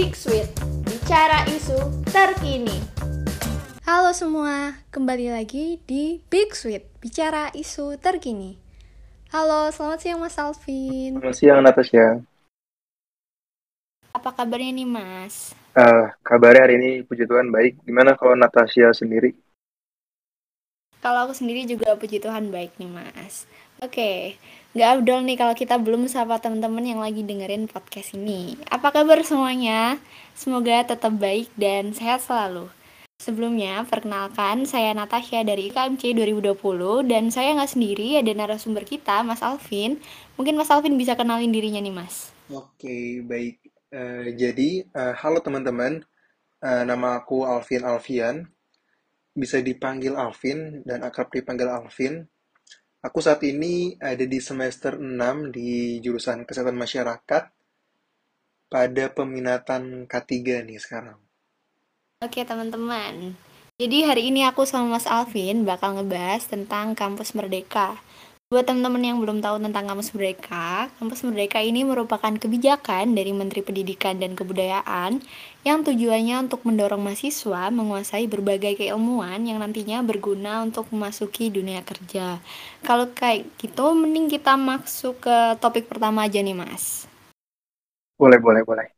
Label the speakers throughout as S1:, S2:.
S1: Big Sweet, bicara isu terkini.
S2: Halo semua, kembali lagi di Big Sweet, bicara isu terkini. Halo, selamat siang Mas Alvin.
S3: Selamat siang Natasha.
S2: Apa kabarnya nih Mas?
S3: Uh, kabarnya hari ini puji Tuhan baik. Gimana kalau Natasha sendiri?
S2: Kalau aku sendiri juga puji Tuhan baik nih Mas. Oke, nggak abdol nih kalau kita belum sapa teman-teman yang lagi dengerin podcast ini. Apa kabar semuanya? Semoga tetap baik dan sehat selalu. Sebelumnya, perkenalkan saya Natasha dari KMC 2020 dan saya nggak sendiri, ada narasumber kita, Mas Alvin. Mungkin Mas Alvin bisa kenalin dirinya nih, Mas.
S3: Oke, baik. Uh, jadi, uh, halo teman-teman. Uh, nama aku Alvin Alfian. Bisa dipanggil Alvin dan akrab dipanggil Alvin Aku saat ini ada di semester 6 di jurusan Kesehatan Masyarakat pada peminatan K3 nih sekarang.
S2: Oke teman-teman, jadi hari ini aku sama Mas Alvin bakal ngebahas tentang Kampus Merdeka. Buat teman-teman yang belum tahu tentang Kampus Merdeka, Kampus Merdeka ini merupakan kebijakan dari Menteri Pendidikan dan Kebudayaan yang tujuannya untuk mendorong mahasiswa menguasai berbagai keilmuan yang nantinya berguna untuk memasuki dunia kerja. Kalau kayak gitu, mending kita masuk ke topik pertama aja nih, Mas.
S3: Boleh, boleh, boleh.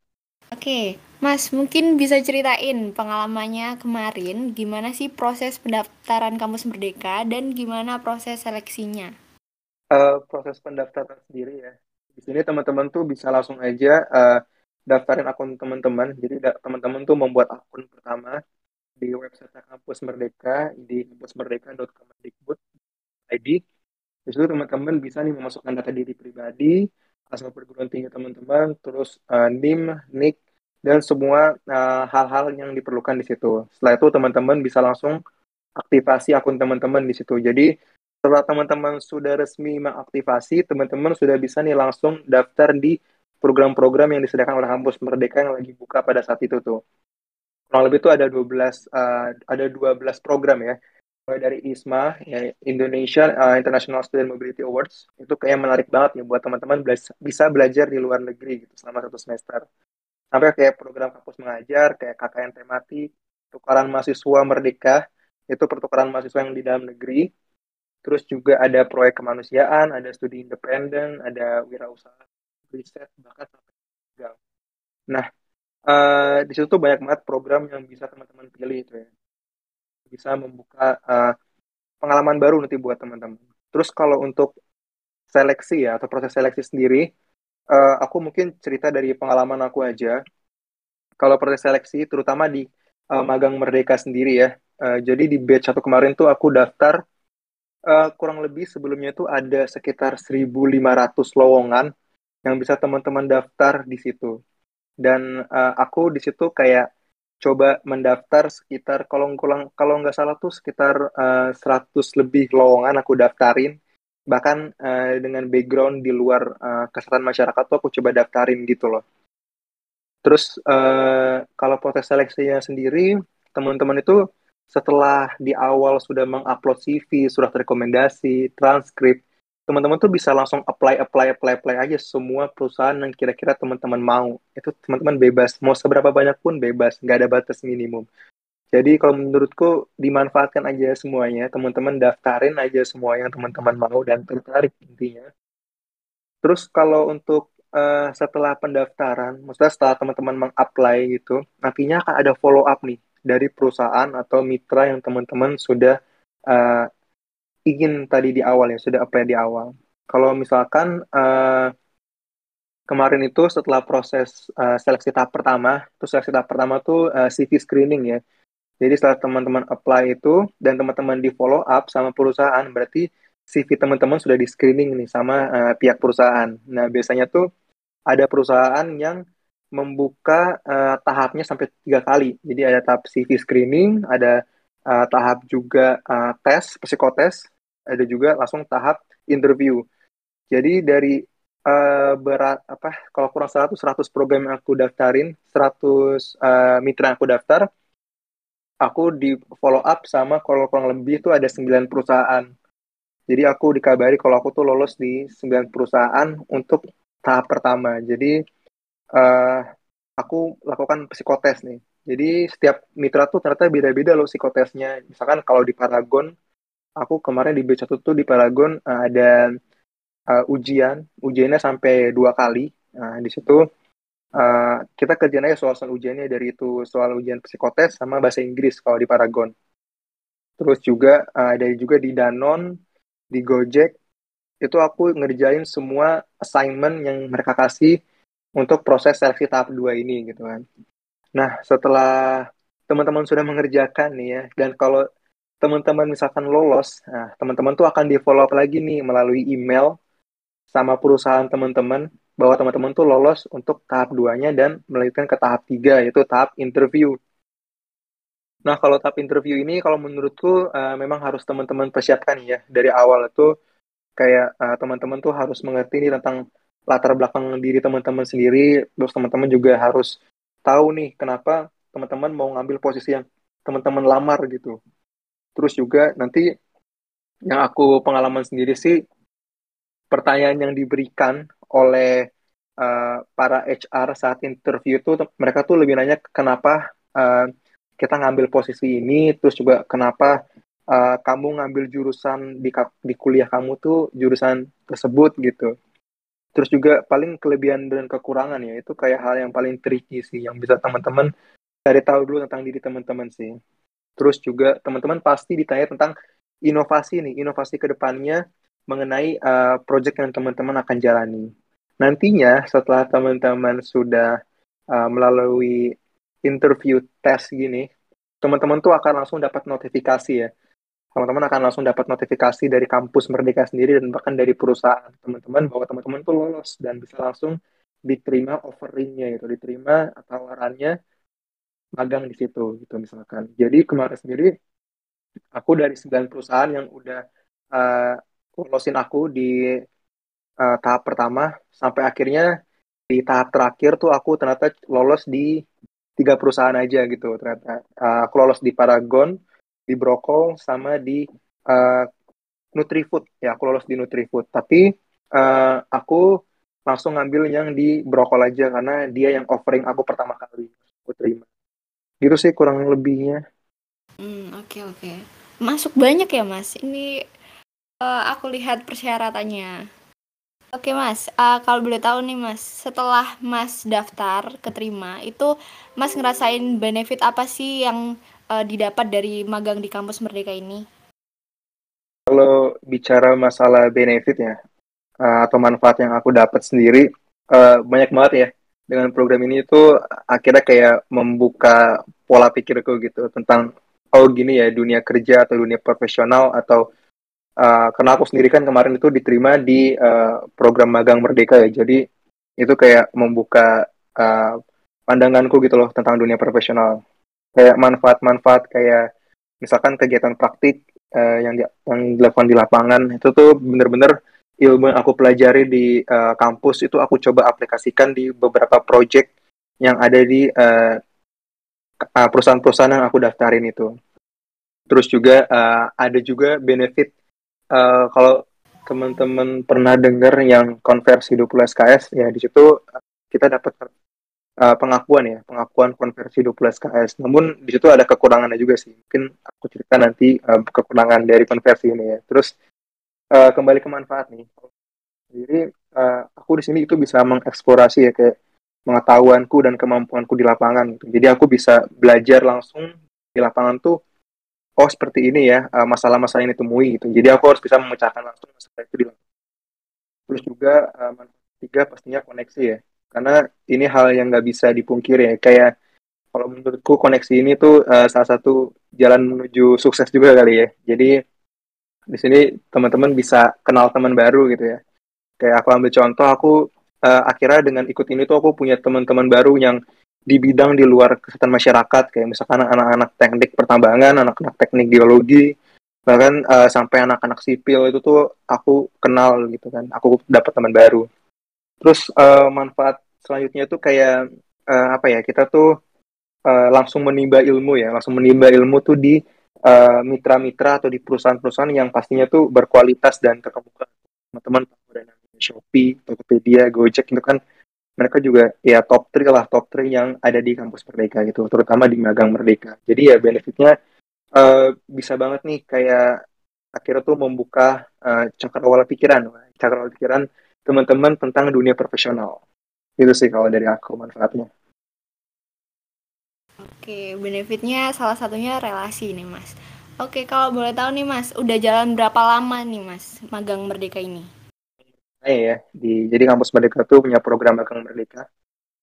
S2: Oke, Mas, mungkin bisa ceritain pengalamannya kemarin, gimana sih proses pendaftaran Kampus Merdeka dan gimana proses seleksinya?
S3: Uh, proses pendaftaran sendiri ya. Di sini teman-teman tuh bisa langsung aja uh, daftarin akun teman-teman. Jadi teman-teman tuh membuat akun pertama di website kampus Merdeka di kampusmerdeka.kemendikbud.id. Di situ teman-teman bisa nih memasukkan data diri pribadi, asal perguruan tinggi teman-teman, terus uh, NIM, NIK, dan semua hal-hal uh, yang diperlukan di situ. Setelah itu teman-teman bisa langsung aktivasi akun teman-teman di situ. Jadi setelah teman-teman sudah resmi mengaktifasi, teman-teman sudah bisa nih langsung daftar di program-program yang disediakan oleh kampus Merdeka yang lagi buka pada saat itu tuh. Kurang lebih itu ada 12 uh, ada 12 program ya. Mulai dari ISMA, ya, Indonesia uh, International Student Mobility Awards, itu kayak menarik banget ya buat teman-teman bisa belajar di luar negeri gitu selama satu semester. Sampai kayak program kampus mengajar, kayak KKN tematik, tukaran mahasiswa merdeka, itu pertukaran mahasiswa yang di dalam negeri, Terus juga ada proyek kemanusiaan, ada studi independen, ada wirausaha, riset, bahkan sampai gang. Nah, uh, di situ tuh banyak banget program yang bisa teman-teman pilih itu ya. Bisa membuka uh, pengalaman baru nanti buat teman-teman. Terus kalau untuk seleksi ya atau proses seleksi sendiri, uh, aku mungkin cerita dari pengalaman aku aja. Kalau proses seleksi, terutama di uh, magang merdeka sendiri ya. Uh, jadi di batch satu kemarin tuh aku daftar uh, kurang lebih sebelumnya itu ada sekitar 1.500 lowongan yang bisa teman-teman daftar di situ. Dan uh, aku di situ kayak coba mendaftar sekitar kalau kalau nggak salah tuh sekitar uh, eh, 100 lebih lowongan aku daftarin. Bahkan uh, dengan background di luar uh, kesehatan masyarakat tuh aku coba daftarin gitu loh. Terus uh, kalau proses seleksinya sendiri, teman-teman itu setelah di awal sudah mengupload CV, surat rekomendasi, transkrip, teman-teman tuh bisa langsung apply, apply, apply, apply aja semua perusahaan yang kira-kira teman-teman mau. Itu teman-teman bebas, mau seberapa banyak pun bebas, nggak ada batas minimum. Jadi kalau menurutku dimanfaatkan aja semuanya, teman-teman daftarin aja semua yang teman-teman mau dan tertarik intinya. Terus kalau untuk uh, setelah pendaftaran, maksudnya setelah teman-teman meng-apply gitu, nantinya akan ada follow up nih dari perusahaan atau mitra yang teman-teman sudah uh, ingin tadi di awal ya, sudah apply di awal. Kalau misalkan uh, kemarin itu setelah proses uh, seleksi tahap pertama, itu seleksi tahap pertama tuh uh, CV screening ya. Jadi setelah teman-teman apply itu dan teman-teman di follow up sama perusahaan, berarti CV teman-teman sudah di screening nih sama uh, pihak perusahaan. Nah biasanya tuh ada perusahaan yang membuka uh, tahapnya sampai tiga kali. Jadi ada tahap CV screening, ada uh, tahap juga uh, tes, psikotes, ada juga langsung tahap interview. Jadi dari uh, berat apa kalau kurang salah tuh 100 program yang aku daftarin, 100 uh, mitra yang aku daftar, aku di follow up sama kalau kurang lebih itu ada 9 perusahaan. Jadi aku dikabari kalau aku tuh lolos di 9 perusahaan untuk tahap pertama. Jadi uh, aku lakukan psikotes nih. Jadi setiap mitra tuh ternyata beda-beda loh psikotesnya. Misalkan kalau di Paragon, aku kemarin di B1 tuh di Paragon uh, ada uh, ujian, ujiannya sampai dua kali. Nah, di situ uh, kita kerjain aja soal-soal ujiannya dari itu soal ujian psikotes sama bahasa Inggris kalau di Paragon. Terus juga uh, ada juga di Danon, di Gojek, itu aku ngerjain semua assignment yang mereka kasih untuk proses seleksi tahap 2 ini gitu kan. Nah, setelah teman-teman sudah mengerjakan nih ya, dan kalau teman-teman misalkan lolos, nah teman-teman tuh akan di follow up lagi nih melalui email sama perusahaan teman-teman bahwa teman-teman tuh lolos untuk tahap 2-nya dan melanjutkan ke tahap 3 yaitu tahap interview. Nah, kalau tahap interview ini kalau menurutku uh, memang harus teman-teman persiapkan ya dari awal itu kayak uh, teman-teman tuh harus mengerti nih tentang latar belakang diri teman-teman sendiri terus teman-teman juga harus tahu nih kenapa teman-teman mau ngambil posisi yang teman-teman lamar gitu terus juga nanti yang aku pengalaman sendiri sih pertanyaan yang diberikan oleh uh, para HR saat interview itu mereka tuh lebih nanya kenapa uh, kita ngambil posisi ini terus juga kenapa uh, kamu ngambil jurusan di di kuliah kamu tuh jurusan tersebut gitu. Terus juga paling kelebihan dan kekurangan ya itu kayak hal yang paling tricky sih yang bisa teman-teman cari tahu dulu tentang diri teman-teman sih. Terus juga teman-teman pasti ditanya tentang inovasi nih, inovasi ke depannya mengenai uh, project yang teman-teman akan jalani. Nantinya setelah teman-teman sudah uh, melalui interview tes gini, teman-teman tuh akan langsung dapat notifikasi ya teman-teman akan langsung dapat notifikasi dari kampus Merdeka sendiri dan bahkan dari perusahaan teman-teman bahwa teman-teman tuh lolos dan bisa langsung diterima offeringnya gitu, diterima tawarannya magang di situ gitu misalkan. Jadi kemarin sendiri aku dari 9 perusahaan yang udah uh, lolosin aku di uh, tahap pertama sampai akhirnya di tahap terakhir tuh aku ternyata lolos di tiga perusahaan aja gitu ternyata. Uh, aku lolos di Paragon, di Brokol sama di uh, Nutrifood. Ya aku lolos di Nutrifood. Tapi uh, aku langsung ngambil yang di Brokol aja karena dia yang offering aku pertama kali. Aku terima. Gitu sih kurang lebihnya.
S2: Hmm oke okay, oke. Okay. masuk banyak ya mas? Ini uh, aku lihat persyaratannya. Oke mas, uh, kalau boleh tahu nih mas, setelah mas daftar keterima, itu mas ngerasain benefit apa sih yang uh, didapat dari magang di kampus Merdeka ini?
S3: Kalau bicara masalah benefit ya uh, atau manfaat yang aku dapat sendiri uh, banyak banget ya. Dengan program ini itu akhirnya kayak membuka pola pikirku gitu tentang oh gini ya dunia kerja atau dunia profesional atau uh, karena aku sendiri kan kemarin itu diterima di uh, program magang Merdeka ya. Jadi itu kayak membuka uh, pandanganku gitu loh tentang dunia profesional kayak manfaat-manfaat kayak misalkan kegiatan praktik uh, yang di, yang dilakukan di lapangan itu tuh bener-bener ilmu yang aku pelajari di uh, kampus itu aku coba aplikasikan di beberapa project yang ada di uh, perusahaan-perusahaan yang aku daftarin itu. Terus juga uh, ada juga benefit uh, kalau teman-teman pernah dengar yang konversi 20 SKS ya di situ kita dapat uh, pengakuan ya, pengakuan konversi 12 SKS. Namun di situ ada kekurangannya juga sih. Mungkin aku cerita nanti uh, kekurangan dari konversi ini ya. Terus uh, kembali ke manfaat nih. Jadi uh, aku di sini itu bisa mengeksplorasi ya kayak pengetahuanku dan kemampuanku di lapangan. Gitu. Jadi aku bisa belajar langsung di lapangan tuh oh seperti ini ya masalah-masalah ini temui gitu. Jadi aku harus bisa memecahkan langsung masalah itu di lapangan. Terus juga uh, tiga pastinya koneksi ya karena ini hal yang nggak bisa dipungkiri. Ya kayak kalau menurutku koneksi ini tuh uh, salah satu jalan menuju sukses juga kali ya. Jadi di sini teman-teman bisa kenal teman baru gitu ya. Kayak aku ambil contoh aku uh, akhirnya dengan ikut ini tuh aku punya teman-teman baru yang di bidang di luar kesehatan masyarakat. Kayak misalkan anak-anak teknik pertambangan anak-anak teknik geologi bahkan uh, sampai anak-anak sipil itu tuh aku kenal gitu kan. Aku dapat teman baru. Terus uh, manfaat selanjutnya tuh kayak uh, apa ya? Kita tuh uh, langsung menimba ilmu ya, langsung menimba ilmu tuh di mitra-mitra uh, atau di perusahaan-perusahaan yang pastinya tuh berkualitas dan terkemuka. Teman-teman Shopee, Tokopedia, Gojek itu kan mereka juga ya top 3 lah top 3 yang ada di kampus Merdeka gitu terutama di magang Merdeka jadi ya benefitnya uh, bisa banget nih kayak akhirnya tuh membuka uh, cakrawala pikiran cakrawala pikiran teman-teman tentang dunia profesional itu sih kalau dari aku manfaatnya
S2: Oke, benefitnya salah satunya relasi nih mas. Oke, kalau boleh tahu nih mas, udah jalan berapa lama nih mas magang Merdeka ini?
S3: Nah, ya, di jadi kampus Merdeka tuh punya program magang Merdeka.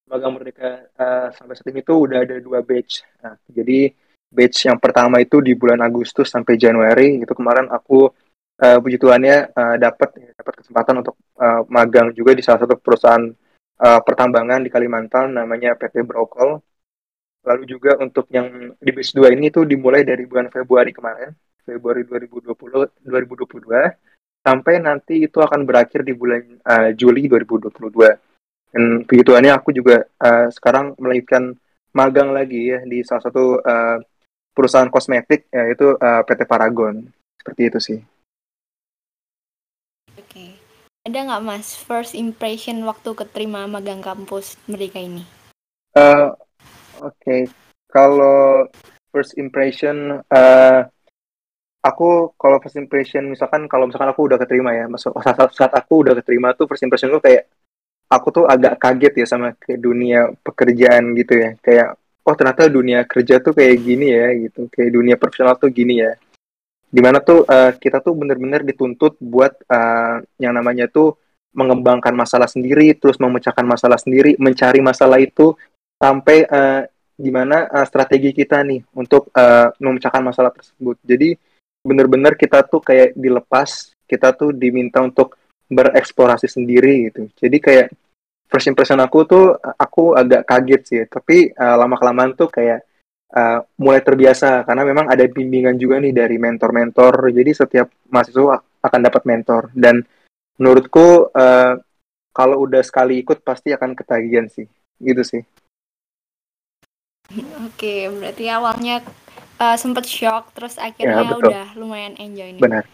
S3: Magang Merdeka uh, sampai saat ini tuh udah ada dua batch. Nah, jadi batch yang pertama itu di bulan Agustus sampai Januari itu kemarin aku uh, puji Tuhannya uh, dapat dapat kesempatan untuk uh, magang juga di salah satu perusahaan uh, pertambangan di Kalimantan namanya PT Brokol Lalu juga untuk yang di batch 2 ini tuh dimulai dari bulan Februari kemarin, Februari 2020 2022 sampai nanti itu akan berakhir di bulan uh, Juli 2022. Dan begituannya aku juga uh, sekarang melanjutkan magang lagi ya di salah satu uh, perusahaan kosmetik yaitu uh, PT Paragon. Seperti itu sih.
S2: Ada nggak Mas first impression waktu keterima magang kampus mereka ini?
S3: Uh, Oke, okay. kalau first impression, uh, aku kalau first impression misalkan kalau misalkan aku udah keterima ya, masuk saat, saat aku udah keterima tuh first impression tuh kayak aku tuh agak kaget ya sama ke dunia pekerjaan gitu ya, kayak oh ternyata dunia kerja tuh kayak gini ya gitu, kayak dunia profesional tuh gini ya, di mana tuh uh, kita tuh bener-bener dituntut buat uh, yang namanya tuh mengembangkan masalah sendiri, terus memecahkan masalah sendiri, mencari masalah itu sampai uh, gimana uh, strategi kita nih untuk uh, memecahkan masalah tersebut. Jadi benar-benar kita tuh kayak dilepas, kita tuh diminta untuk bereksplorasi sendiri gitu. Jadi kayak first impression aku tuh aku agak kaget sih, tapi uh, lama kelamaan tuh kayak uh, mulai terbiasa karena memang ada bimbingan juga nih dari mentor-mentor. Jadi setiap mahasiswa akan dapat mentor dan menurutku uh, kalau udah sekali ikut pasti akan ketagihan sih. Gitu sih.
S2: Oke, berarti awalnya uh, sempet shock, terus akhirnya ya, udah lumayan enjoy nih.
S3: Benar.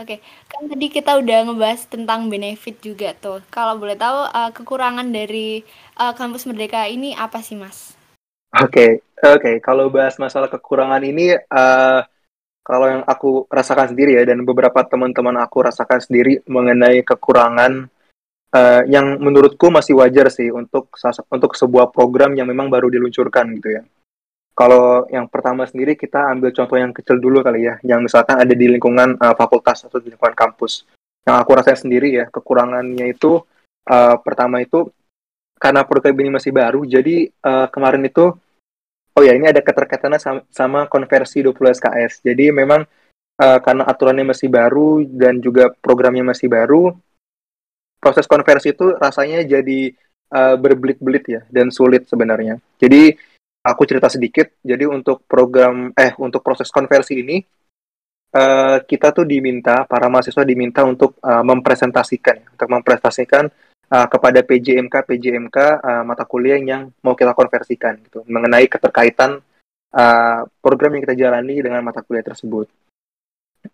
S2: Oke, kan tadi kita udah ngebahas tentang benefit juga tuh. Kalau boleh tahu uh, kekurangan dari uh, kampus Merdeka ini apa sih, Mas?
S3: Oke, okay. oke. Okay. Kalau bahas masalah kekurangan ini, uh, kalau yang aku rasakan sendiri ya, dan beberapa teman-teman aku rasakan sendiri mengenai kekurangan uh, yang menurutku masih wajar sih untuk untuk sebuah program yang memang baru diluncurkan gitu ya. Kalau yang pertama sendiri kita ambil contoh yang kecil dulu kali ya, yang misalkan ada di lingkungan uh, fakultas atau di lingkungan kampus. Yang aku rasain sendiri ya, kekurangannya itu uh, pertama itu karena program ini masih baru, jadi uh, kemarin itu oh ya ini ada keterkaitannya sama, sama konversi 20 SKS. Jadi memang uh, karena aturannya masih baru dan juga programnya masih baru, proses konversi itu rasanya jadi uh, berbelit-belit ya dan sulit sebenarnya. Jadi aku cerita sedikit. Jadi untuk program eh untuk proses konversi ini uh, kita tuh diminta para mahasiswa diminta untuk uh, mempresentasikan untuk mempresentasikan uh, kepada PJMK PJMK uh, mata kuliah yang mau kita konversikan gitu mengenai keterkaitan uh, program yang kita jalani dengan mata kuliah tersebut.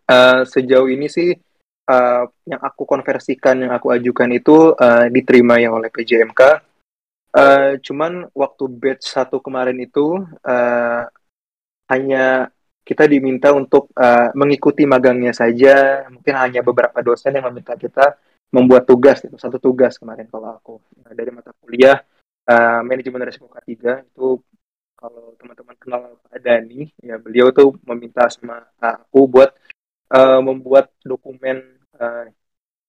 S3: Uh, sejauh ini sih uh, yang aku konversikan yang aku ajukan itu uh, diterima ya oleh PJMK. Uh, cuman waktu batch satu kemarin itu uh, hanya kita diminta untuk uh, mengikuti magangnya saja. Mungkin hanya beberapa dosen yang meminta kita membuat tugas itu satu tugas kemarin kalau aku nah, dari mata kuliah uh, manajemen resiko K3 itu kalau teman-teman kenal Pak Dani ya beliau tuh meminta sama aku buat uh, membuat dokumen uh,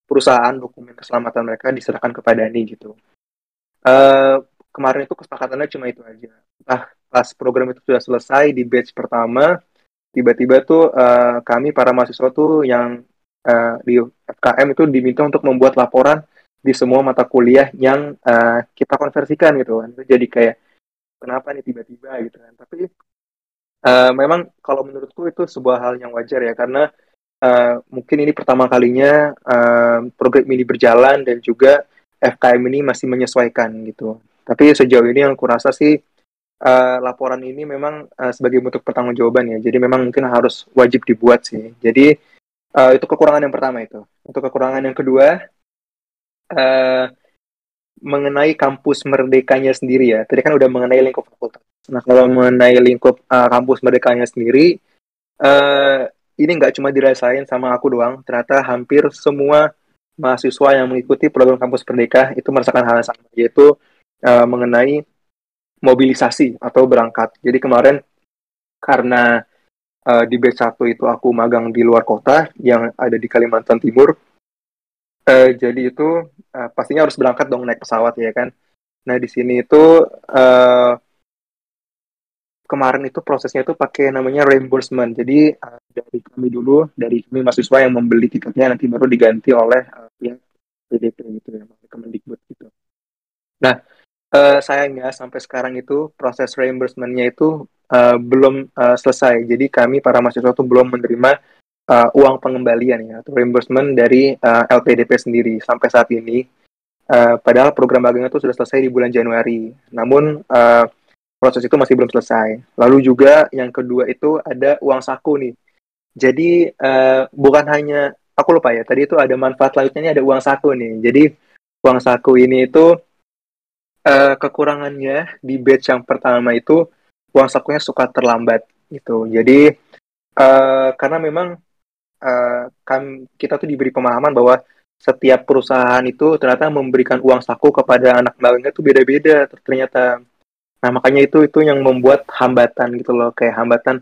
S3: perusahaan dokumen keselamatan mereka diserahkan kepada Dani gitu. Uh, kemarin itu kesepakatannya cuma itu aja. Nah, pas program itu sudah selesai di batch pertama, tiba-tiba tuh uh, kami para mahasiswa tuh yang uh, di FKM itu diminta untuk membuat laporan di semua mata kuliah yang uh, kita konversikan gitu kan. Jadi kayak kenapa nih tiba-tiba gitu kan. Tapi uh, memang kalau menurutku itu sebuah hal yang wajar ya karena uh, mungkin ini pertama kalinya uh, program ini berjalan dan juga FKM ini masih menyesuaikan gitu. Tapi sejauh ini yang kurasa sih uh, laporan ini memang uh, sebagai bentuk pertanggungjawaban ya. Jadi memang mungkin harus wajib dibuat sih. Jadi uh, itu kekurangan yang pertama itu. Untuk kekurangan yang kedua, uh, mengenai kampus merdekanya sendiri ya. Tadi kan udah mengenai lingkup fakultas. Nah, kalau mengenai lingkup uh, kampus merdekanya sendiri, uh, ini nggak cuma dirasain sama aku doang. Ternyata hampir semua mahasiswa yang mengikuti program kampus merdeka itu merasakan hal yang sama, yaitu uh, mengenai mobilisasi atau berangkat. Jadi kemarin karena uh, di B1 itu aku magang di luar kota yang ada di Kalimantan Timur, Uh, jadi itu uh, pastinya harus berangkat dong naik pesawat ya kan. Nah di sini itu uh, kemarin itu prosesnya itu pakai namanya reimbursement. Jadi uh, dari kami dulu dari kami mahasiswa yang membeli tiketnya nanti baru diganti oleh uh, pihak PDP gitu ya, Kemendikbud gitu. Nah uh, sayangnya sampai sekarang itu proses reimbursementnya itu uh, belum uh, selesai. Jadi kami para mahasiswa itu belum menerima uh, uang pengembalian ya atau reimbursement dari uh, LPDP sendiri sampai saat ini. Uh, padahal program magang itu sudah selesai di bulan Januari. Namun uh, proses itu masih belum selesai. Lalu juga yang kedua itu ada uang saku nih. Jadi uh, bukan hanya aku lupa ya. Tadi itu ada manfaat lainnya ini ada uang saku nih. Jadi uang saku ini itu uh, kekurangannya di batch yang pertama itu uang sakunya suka terlambat gitu. Jadi uh, karena memang uh, kan kita tuh diberi pemahaman bahwa setiap perusahaan itu ternyata memberikan uang saku kepada anak magangnya itu beda-beda ternyata. Nah makanya itu itu yang membuat hambatan gitu loh kayak hambatan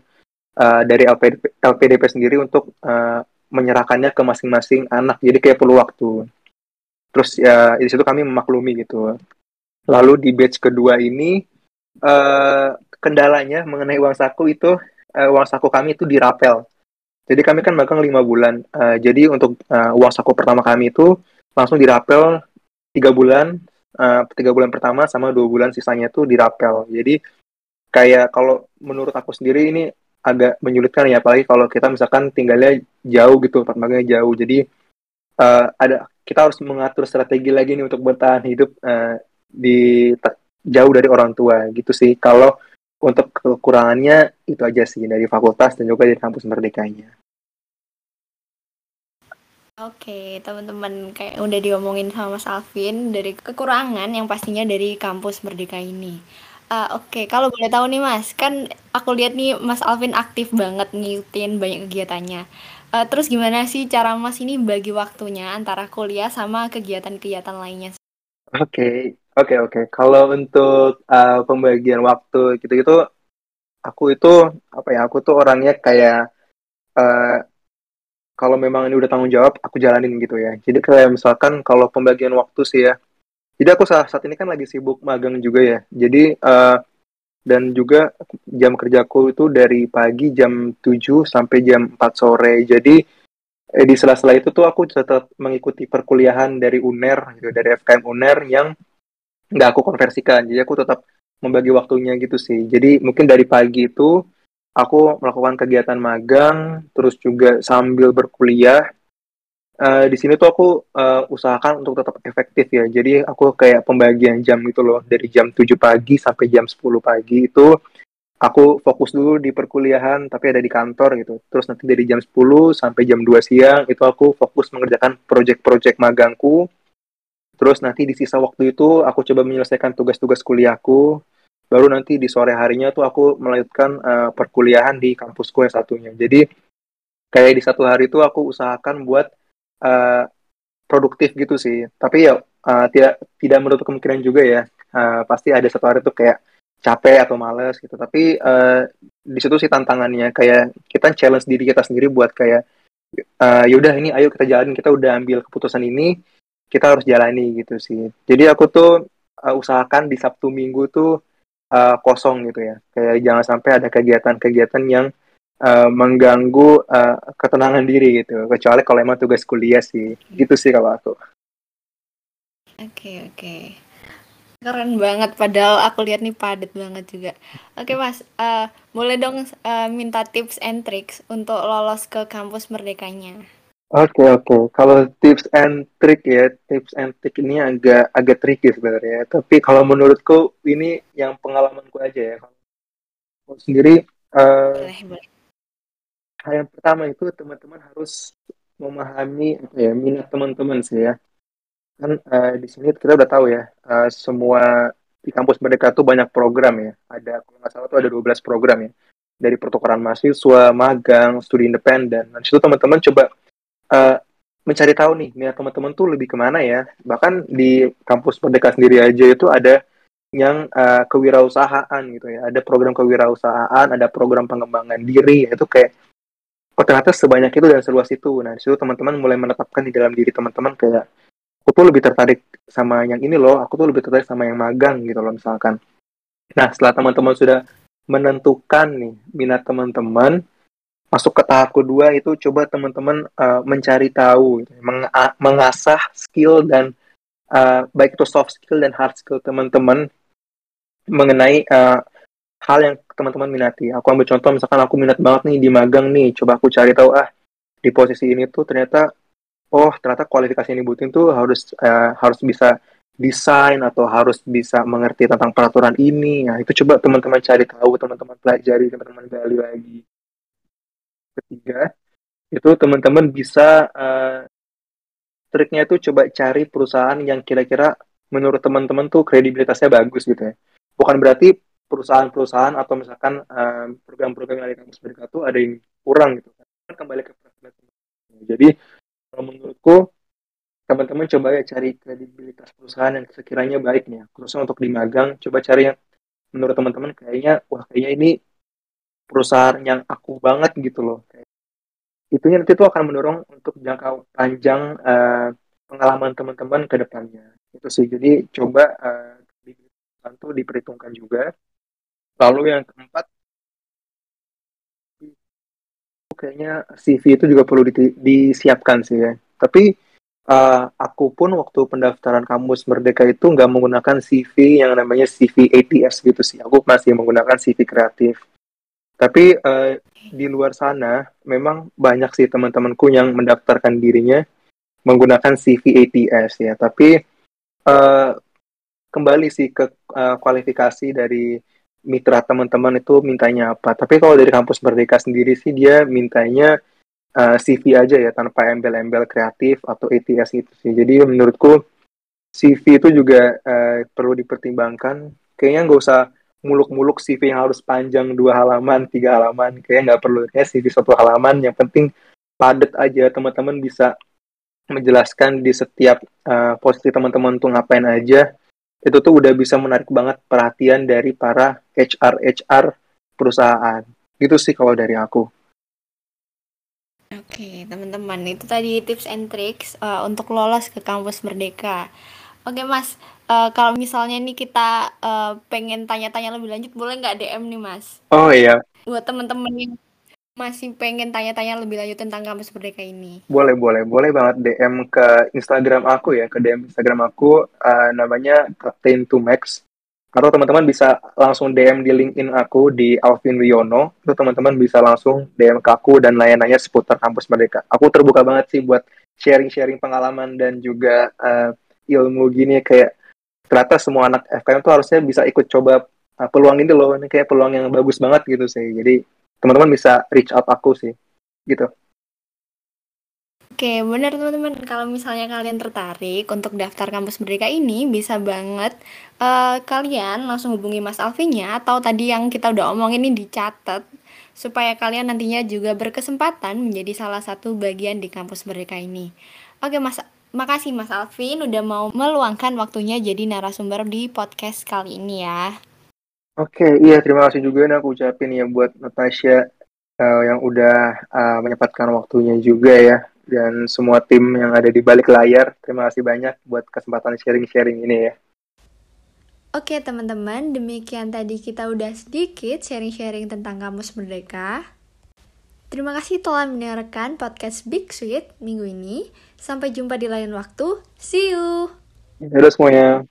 S3: uh, dari LPDP, LPDP sendiri untuk uh, menyerahkannya ke masing-masing anak. Jadi kayak perlu waktu. Terus ya di situ kami memaklumi gitu. Lalu di batch kedua ini uh, kendalanya mengenai uang saku itu uh, uang saku kami itu dirapel jadi kami kan magang lima bulan. Uh, jadi untuk uh, uang saku pertama kami itu langsung dirapel tiga bulan, uh, tiga bulan pertama sama dua bulan sisanya itu dirapel. Jadi kayak kalau menurut aku sendiri ini agak menyulitkan ya, apalagi kalau kita misalkan tinggalnya jauh gitu, tempat jauh. Jadi uh, ada kita harus mengatur strategi lagi nih untuk bertahan hidup uh, di jauh dari orang tua gitu sih. Kalau untuk kekurangannya itu aja sih dari fakultas dan juga dari kampus merdekanya.
S2: Oke, teman-teman kayak udah diomongin sama Mas Alvin dari kekurangan yang pastinya dari kampus Merdeka ini. Uh, Oke, kalau boleh tahu nih Mas, kan aku lihat nih Mas Alvin aktif banget ngikutin banyak kegiatannya. Uh, terus gimana sih cara Mas ini bagi waktunya antara kuliah sama kegiatan-kegiatan lainnya?
S3: Oke, Oke okay, oke. Okay. Kalau untuk uh, pembagian waktu gitu-gitu, aku itu apa ya? Aku tuh orangnya kayak uh, kalau memang ini udah tanggung jawab, aku jalanin gitu ya. Jadi kayak misalkan kalau pembagian waktu sih ya. Jadi aku saat, saat ini kan lagi sibuk magang juga ya. Jadi uh, dan juga jam kerjaku itu dari pagi jam 7 sampai jam 4 sore. Jadi eh, di sela-sela itu tuh aku tetap mengikuti perkuliahan dari UNER gitu, dari FKM UNER yang nggak aku konversikan. Jadi aku tetap membagi waktunya gitu sih. Jadi mungkin dari pagi itu aku melakukan kegiatan magang terus juga sambil berkuliah. Uh, di sini tuh aku uh, usahakan untuk tetap efektif ya. Jadi aku kayak pembagian jam itu loh. Dari jam 7 pagi sampai jam 10 pagi itu aku fokus dulu di perkuliahan tapi ada di kantor gitu. Terus nanti dari jam 10 sampai jam 2 siang itu aku fokus mengerjakan project-project magangku Terus nanti di sisa waktu itu aku coba menyelesaikan tugas-tugas kuliahku. Baru nanti di sore harinya tuh aku melanjutkan uh, perkuliahan di kampusku yang satunya. Jadi kayak di satu hari itu aku usahakan buat uh, produktif gitu sih. Tapi ya uh, tidak tidak menutup kemungkinan juga ya. Uh, pasti ada satu hari tuh kayak capek atau males gitu. Tapi uh, di situ sih tantangannya kayak kita challenge diri kita sendiri buat kayak uh, yaudah ini ayo kita jalan kita udah ambil keputusan ini kita harus jalani gitu sih. Jadi aku tuh uh, usahakan di Sabtu Minggu tuh uh, kosong gitu ya. Kayak jangan sampai ada kegiatan-kegiatan yang uh, mengganggu uh, ketenangan diri gitu. Kecuali kalau emang tugas kuliah sih. Gitu sih kalau aku.
S2: Oke, okay, oke. Okay. Keren banget, padahal aku lihat nih padat banget juga. Oke okay, mas, uh, boleh dong uh, minta tips and tricks untuk lolos ke kampus merdekanya?
S3: Oke oke. Kalau tips and trick ya, tips and trick ini agak agak tricky sebenarnya. Tapi kalau menurutku ini yang pengalamanku aja ya. Kalau sendiri, uh, boleh, boleh. hal yang pertama itu teman-teman harus memahami apa ya minat teman-teman sih ya. kan uh, di sini kita udah tahu ya uh, semua di kampus mereka tuh banyak program ya ada kalau nggak salah tuh ada 12 program ya dari pertukaran mahasiswa magang studi independen dan situ teman-teman coba uh, mencari tahu nih minat teman-teman tuh lebih ke mana ya? Bahkan di kampus merdeka sendiri aja itu ada yang uh, kewirausahaan gitu ya. Ada program kewirausahaan ada program pengembangan diri itu kayak oh ternyata sebanyak itu dan seluas itu. Nah situ teman-teman mulai menetapkan di dalam diri teman-teman kayak aku tuh lebih tertarik sama yang ini loh, aku tuh lebih tertarik sama yang magang gitu loh misalkan. Nah, setelah teman-teman sudah menentukan nih minat teman-teman, masuk ke tahap kedua itu coba teman-teman uh, mencari tahu, gitu, meng mengasah skill dan uh, baik itu soft skill dan hard skill teman-teman mengenai uh, hal yang teman-teman minati. Aku ambil contoh misalkan aku minat banget nih di magang nih, coba aku cari tahu ah di posisi ini tuh ternyata oh ternyata kualifikasi yang dibutuhin tuh harus uh, harus bisa desain atau harus bisa mengerti tentang peraturan ini. Nah, itu coba teman-teman cari tahu, teman-teman pelajari, teman-teman gali lagi. Ketiga, itu teman-teman bisa uh, triknya itu coba cari perusahaan yang kira-kira menurut teman-teman tuh kredibilitasnya bagus gitu ya. Bukan berarti perusahaan-perusahaan atau misalkan program program-program yang ada di kampus mereka tuh ada yang kurang gitu kan. Kembali ke jadi kalau menurutku teman-teman coba ya cari kredibilitas perusahaan yang sekiranya baik nih khususnya untuk di magang coba cari yang menurut teman-teman kayaknya wah kayaknya ini perusahaan yang aku banget gitu loh itu nanti itu akan mendorong untuk jangka panjang uh, pengalaman teman-teman ke depannya itu sih jadi coba uh, itu diperhitungkan juga lalu yang keempat kayaknya CV itu juga perlu di, disiapkan sih ya. Tapi uh, aku pun waktu pendaftaran kampus Merdeka itu nggak menggunakan CV yang namanya CV ATS gitu sih. Aku masih menggunakan CV kreatif. Tapi uh, di luar sana memang banyak sih teman-temanku yang mendaftarkan dirinya menggunakan CV ATS ya. Tapi uh, kembali sih ke uh, kualifikasi dari mitra teman-teman itu mintanya apa. Tapi kalau dari kampus Merdeka sendiri sih dia mintanya uh, CV aja ya tanpa embel-embel kreatif atau ATS gitu sih. Jadi menurutku CV itu juga uh, perlu dipertimbangkan. Kayaknya nggak usah muluk-muluk CV yang harus panjang dua halaman, tiga halaman. Kayaknya nggak perlu ya CV satu halaman. Yang penting padat aja teman-teman bisa menjelaskan di setiap uh, posisi teman-teman tuh ngapain aja itu tuh udah bisa menarik banget perhatian dari para HR HR perusahaan gitu sih kalau dari aku.
S2: Oke teman-teman itu tadi tips and tricks uh, untuk lolos ke kampus Merdeka. Oke mas, uh, kalau misalnya nih kita uh, pengen tanya-tanya lebih lanjut, boleh nggak DM nih mas?
S3: Oh iya.
S2: Buat teman-teman yang masih pengen tanya-tanya lebih lanjut tentang kampus Merdeka ini?
S3: Boleh, boleh. Boleh banget DM ke Instagram aku ya, ke DM Instagram aku uh, namanya Captain to Max. Atau teman-teman bisa langsung DM di LinkedIn aku di Alvin Wiono. Itu teman-teman bisa langsung DM ke aku dan nanya-nanya seputar kampus Merdeka. Aku terbuka banget sih buat sharing-sharing pengalaman dan juga uh, ilmu gini kayak ternyata semua anak FKM tuh harusnya bisa ikut coba uh, peluang ini loh. Ini kayak peluang yang bagus banget gitu sih. Jadi teman-teman bisa reach out aku sih gitu
S2: Oke, benar teman-teman. Kalau misalnya kalian tertarik untuk daftar kampus Merdeka ini, bisa banget uh, kalian langsung hubungi Mas Alvinnya atau tadi yang kita udah omongin ini dicatat supaya kalian nantinya juga berkesempatan menjadi salah satu bagian di kampus Merdeka ini. Oke, Mas, makasih Mas Alvin udah mau meluangkan waktunya jadi narasumber di podcast kali ini ya.
S3: Oke, iya terima kasih juga nih aku ucapin ya buat Natasha uh, yang udah uh, menyempatkan waktunya juga ya dan semua tim yang ada di balik layar. Terima kasih banyak buat kesempatan sharing-sharing ini ya.
S2: Oke teman-teman, demikian tadi kita udah sedikit sharing-sharing tentang Kamus Merdeka. Terima kasih telah mendengarkan podcast Big Sweet minggu ini. Sampai jumpa di lain waktu. See you.
S3: Dadah semuanya.